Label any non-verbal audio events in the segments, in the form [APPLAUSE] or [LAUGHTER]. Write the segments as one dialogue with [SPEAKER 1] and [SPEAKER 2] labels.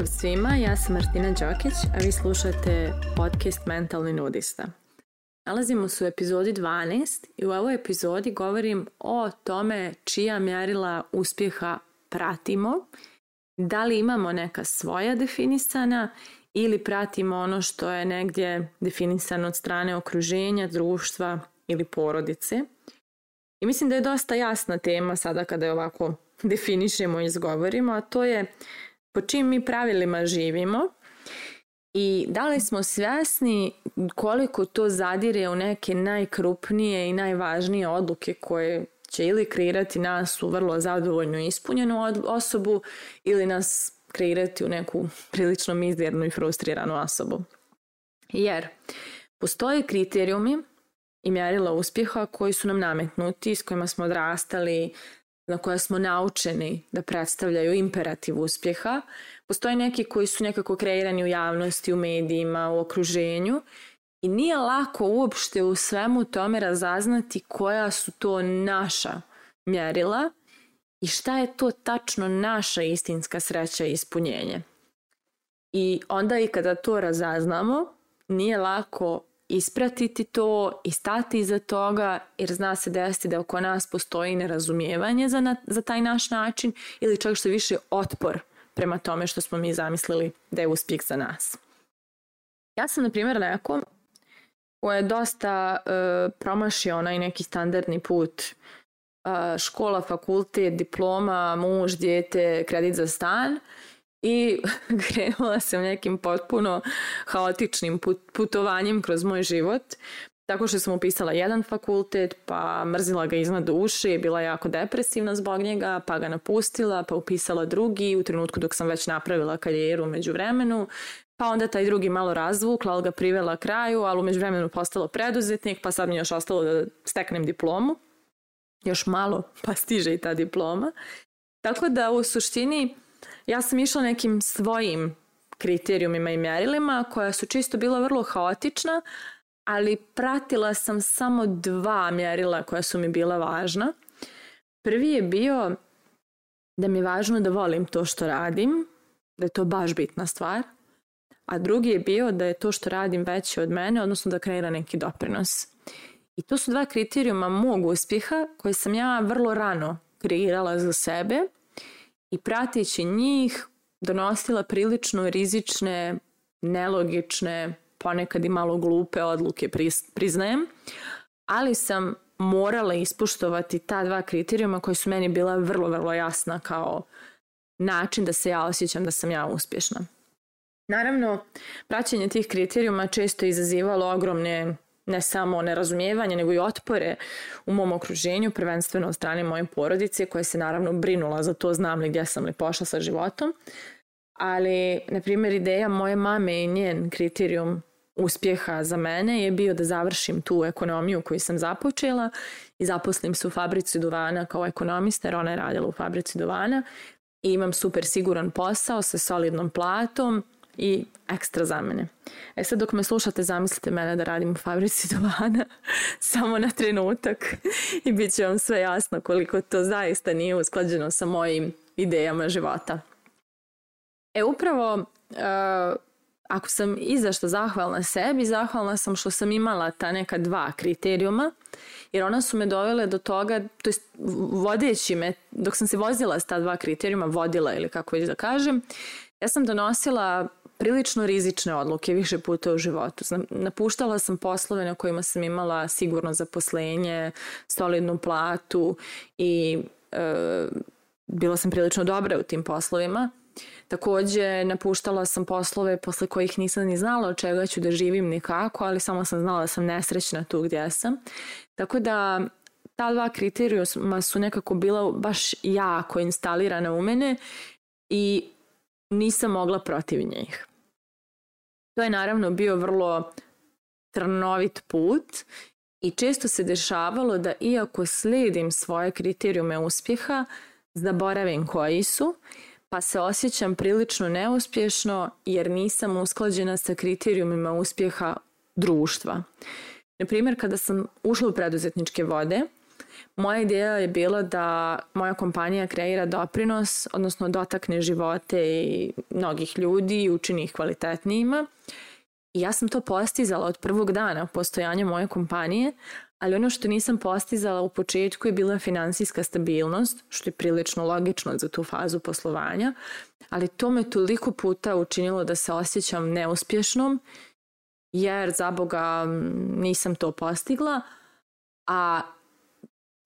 [SPEAKER 1] Pozdrav svima, ja sam Martina Đokić, a vi slušate podcast Mentalni nudista. Nalazimo se u epizodi 12 i u ovoj epizodi govorim o tome čija mjerila uspjeha pratimo, da li imamo neka svoja definisana ili pratimo ono što je negdje definisano od strane okruženja, društva ili porodice. I mislim da je dosta jasna tema sada kada je ovako [LAUGHS] definišemo i izgovorimo, a to je po čim mi pravilima živimo i da li smo svesni koliko to zadire u neke najkrupnije i najvažnije odluke koje će ili kreirati nas u vrlo zadovoljnu i ispunjenu osobu ili nas kreirati u neku prilično mizernu i frustriranu osobu. Jer postoje kriterijumi i mjerila uspjeha koji su nam nametnuti, s kojima smo odrastali, na koja smo naučeni da predstavljaju imperativ uspjeha. Postoje neki koji su nekako kreirani u javnosti, u medijima, u okruženju i nije lako uopšte u svemu tome razaznati koja su to naša mjerila i šta je to tačno naša istinska sreća i ispunjenje. I onda i kada to razaznamo, nije lako ispratiti to i stati iza toga jer zna se desiti da oko nas postoji nerazumijevanje za, na, za taj naš način ili čak što više otpor prema tome što smo mi zamislili da je uspjeh za nas. Ja sam, na primjer, neko ko je dosta e, promašio onaj neki standardni put e, škola, fakultet, diploma, muž, dijete, kredit za stan – i [LAUGHS] krenula sam nekim potpuno haotičnim putovanjem kroz moj život. Tako što sam upisala jedan fakultet, pa mrzila ga iznad uši, bila jako depresivna zbog njega, pa ga napustila, pa upisala drugi u trenutku dok sam već napravila karijeru među vremenu. Pa onda taj drugi malo razvukla, ali ga privela kraju, ali umeđu vremenu postala preduzetnik, pa sad mi još ostalo da steknem diplomu. Još malo, [LAUGHS] pa stiže i ta diploma. Tako da u suštini Ja sam išla nekim svojim kriterijumima i mjerilima koja su čisto bila vrlo haotična, ali pratila sam samo dva mjerila koja su mi bila važna. Prvi je bio da mi je važno da volim to što radim, da je to baš bitna stvar, a drugi je bio da je to što radim veće od mene, odnosno da kreira neki doprinos. I to su dva kriterijuma mog uspjeha koje sam ja vrlo rano kreirala za sebe i prateći njih donosila prilično rizične, nelogične, ponekad i malo glupe odluke, priznajem, ali sam morala ispuštovati ta dva kriterijuma koji su meni bila vrlo, vrlo jasna kao način da se ja osjećam da sam ja uspješna. Naravno, praćenje tih kriterijuma često izazivalo ogromne ne samo nerazumijevanje, nego i otpore u mom okruženju, prvenstveno od strane moje porodice, koja se naravno brinula za to znam li gdje sam li pošla sa životom. Ali, na primjer, ideja moje mame i njen kriterijum uspjeha za mene je bio da završim tu ekonomiju koju sam započela i zaposlim se u fabrici duvana kao ekonomista, jer ona je radila u fabrici duvana i imam super siguran posao sa solidnom platom, i ekstra za mene. E sad dok me slušate, zamislite mene da radim u fabrici [LAUGHS] dovana samo na trenutak i bit će vam sve jasno koliko to zaista nije usklađeno sa mojim idejama života. E upravo e, ako sam i zašto zahvalna sebi, zahvalna sam što sam imala ta neka dva kriterijuma, jer ona su me dovele do toga, to jest vodeći me, dok sam se vozila s ta dva kriterijuma, vodila ili kako već da kažem, ja sam donosila prilično rizične odluke više puta u životu. Znam, Napuštala sam poslove na kojima sam imala sigurno zaposlenje, solidnu platu i e, bila sam prilično dobra u tim poslovima. Takođe, napuštala sam poslove posle kojih nisam ni znala od čega ću da živim nikako, ali samo sam znala da sam nesrećna tu gdje sam. Tako da, ta dva kriterijuma su nekako bila baš jako instalirana u mene i nisam mogla protiv njih. To je naravno bio vrlo trnovit put i često se dešavalo da iako sledim svoje kriterijume uspjeha, zaboravim koji su, pa se osjećam prilično neuspješno jer nisam usklađena sa kriterijumima uspjeha društva. Na primjer, kada sam ušla u preduzetničke vode, Moja ideja je bila da moja kompanija kreira doprinos, odnosno dotakne živote i mnogih ljudi i učini ih kvalitetnijima. I ja sam to postizala od prvog dana postojanja moje kompanije, ali ono što nisam postizala u početku je bila finansijska stabilnost, što je prilično logično za tu fazu poslovanja, ali to me toliko puta učinilo da se osjećam neuspješnom, jer za Boga nisam to postigla, a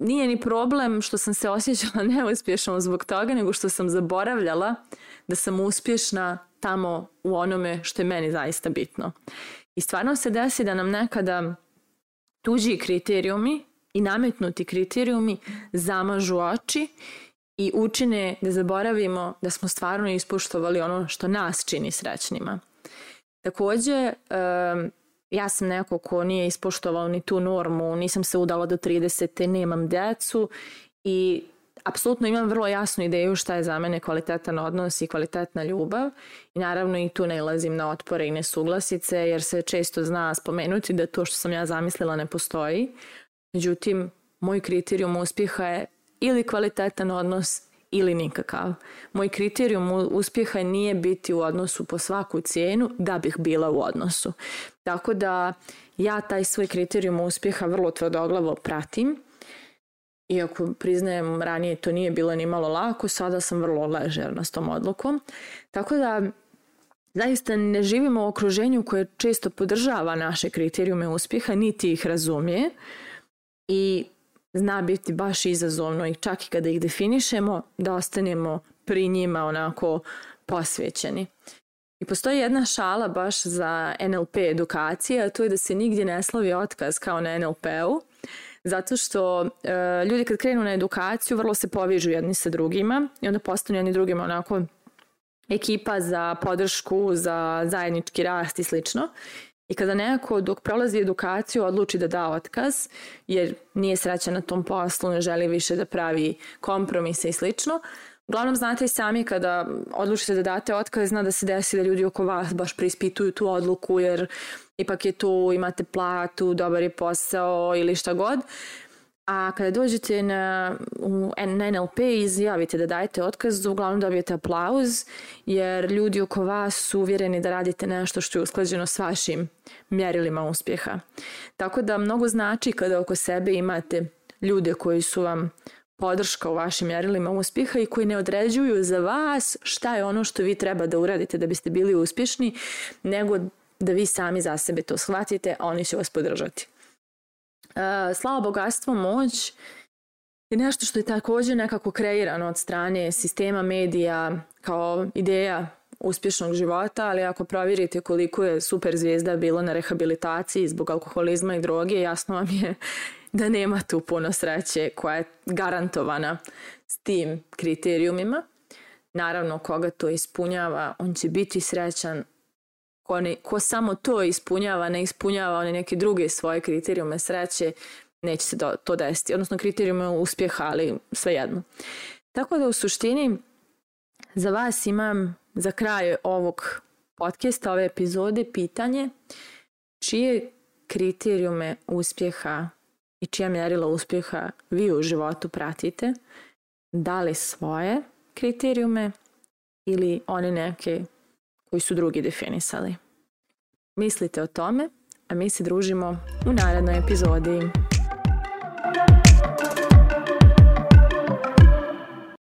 [SPEAKER 1] nije ni problem što sam se osjećala [LAUGHS] neuspješno zbog toga, nego što sam zaboravljala da sam uspješna tamo u onome što je meni zaista bitno. I stvarno se desi da nam nekada tuđi kriterijumi i nametnuti kriterijumi zamažu oči i učine da zaboravimo da smo stvarno ispuštovali ono što nas čini srećnima. Takođe, um, Ja sam neko ko nije ispoštovao ni tu normu, nisam se udala do 30. nemam decu i apsolutno imam vrlo jasnu ideju šta je za mene kvalitetan odnos i kvalitetna ljubav i naravno i tu nalazim na otpore i nesuglasice jer se često zna spomenuti da to što sam ja zamislila ne postoji. Međutim, moj kriterijum uspjeha je ili kvalitetan odnos ili nikakav. Moj kriterijum uspjeha nije biti u odnosu po svaku cijenu da bih bila u odnosu. Tako da ja taj svoj kriterijum uspjeha vrlo tvrdoglavo pratim. Iako priznajem ranije to nije bilo ni malo lako, sada sam vrlo ležerna s tom odlukom. Tako da Zaista ne živimo u okruženju koje često podržava naše kriterijume uspjeha, niti ih razumije i zna biti baš izazovno i čak i kada ih definišemo, da ostanemo pri njima onako posvećeni. I postoji jedna šala baš za NLP edukacije, a to je da se nigdje ne slavi otkaz kao na NLP-u, zato što e, ljudi kad krenu na edukaciju vrlo se povežu jedni sa drugima i onda postanu jedni drugima onako ekipa za podršku, za zajednički rast i slično. I kada neko dok prolazi edukaciju odluči da da otkaz, jer nije srećan na tom poslu, ne želi više da pravi kompromise i slično, Uglavnom znate i sami kada odlučite da date otkaz, zna da se desi da ljudi oko vas baš preispituju tu odluku jer ipak je tu, imate platu, dobar je posao ili šta god. A kada dođete na, u, na NLP i izjavite da dajete otkaz, uglavnom dobijete aplauz, jer ljudi oko vas su uvjereni da radite nešto što je usklađeno s vašim mjerilima uspjeha. Tako da mnogo znači kada oko sebe imate ljude koji su vam podrška u vašim mjerilima uspjeha i koji ne određuju za vas šta je ono što vi treba da uradite da biste bili uspješni, nego da vi sami za sebe to shvatite, a oni će vas podržati slavo bogatstvo, moć je nešto što je takođe nekako kreirano od strane sistema medija kao ideja uspješnog života, ali ako provjerite koliko je super zvijezda bilo na rehabilitaciji zbog alkoholizma i droge, jasno vam je [LAUGHS] da nema tu puno sreće koja je garantovana s tim kriterijumima. Naravno, koga to ispunjava, on će biti srećan, oni, ko samo to ispunjava, ne ispunjava one neke druge svoje kriterijume sreće, neće se do, to desiti. Odnosno kriterijume uspjeha, ali svejedno. Tako da u suštini za vas imam za kraj ovog podcasta, ove epizode, pitanje čije kriterijume uspjeha i čija mjerila uspjeha vi u životu pratite, da li svoje kriterijume ili one neke koji su drugi definisali. Mislite o tome, a mi se družimo u narednoj epizodi.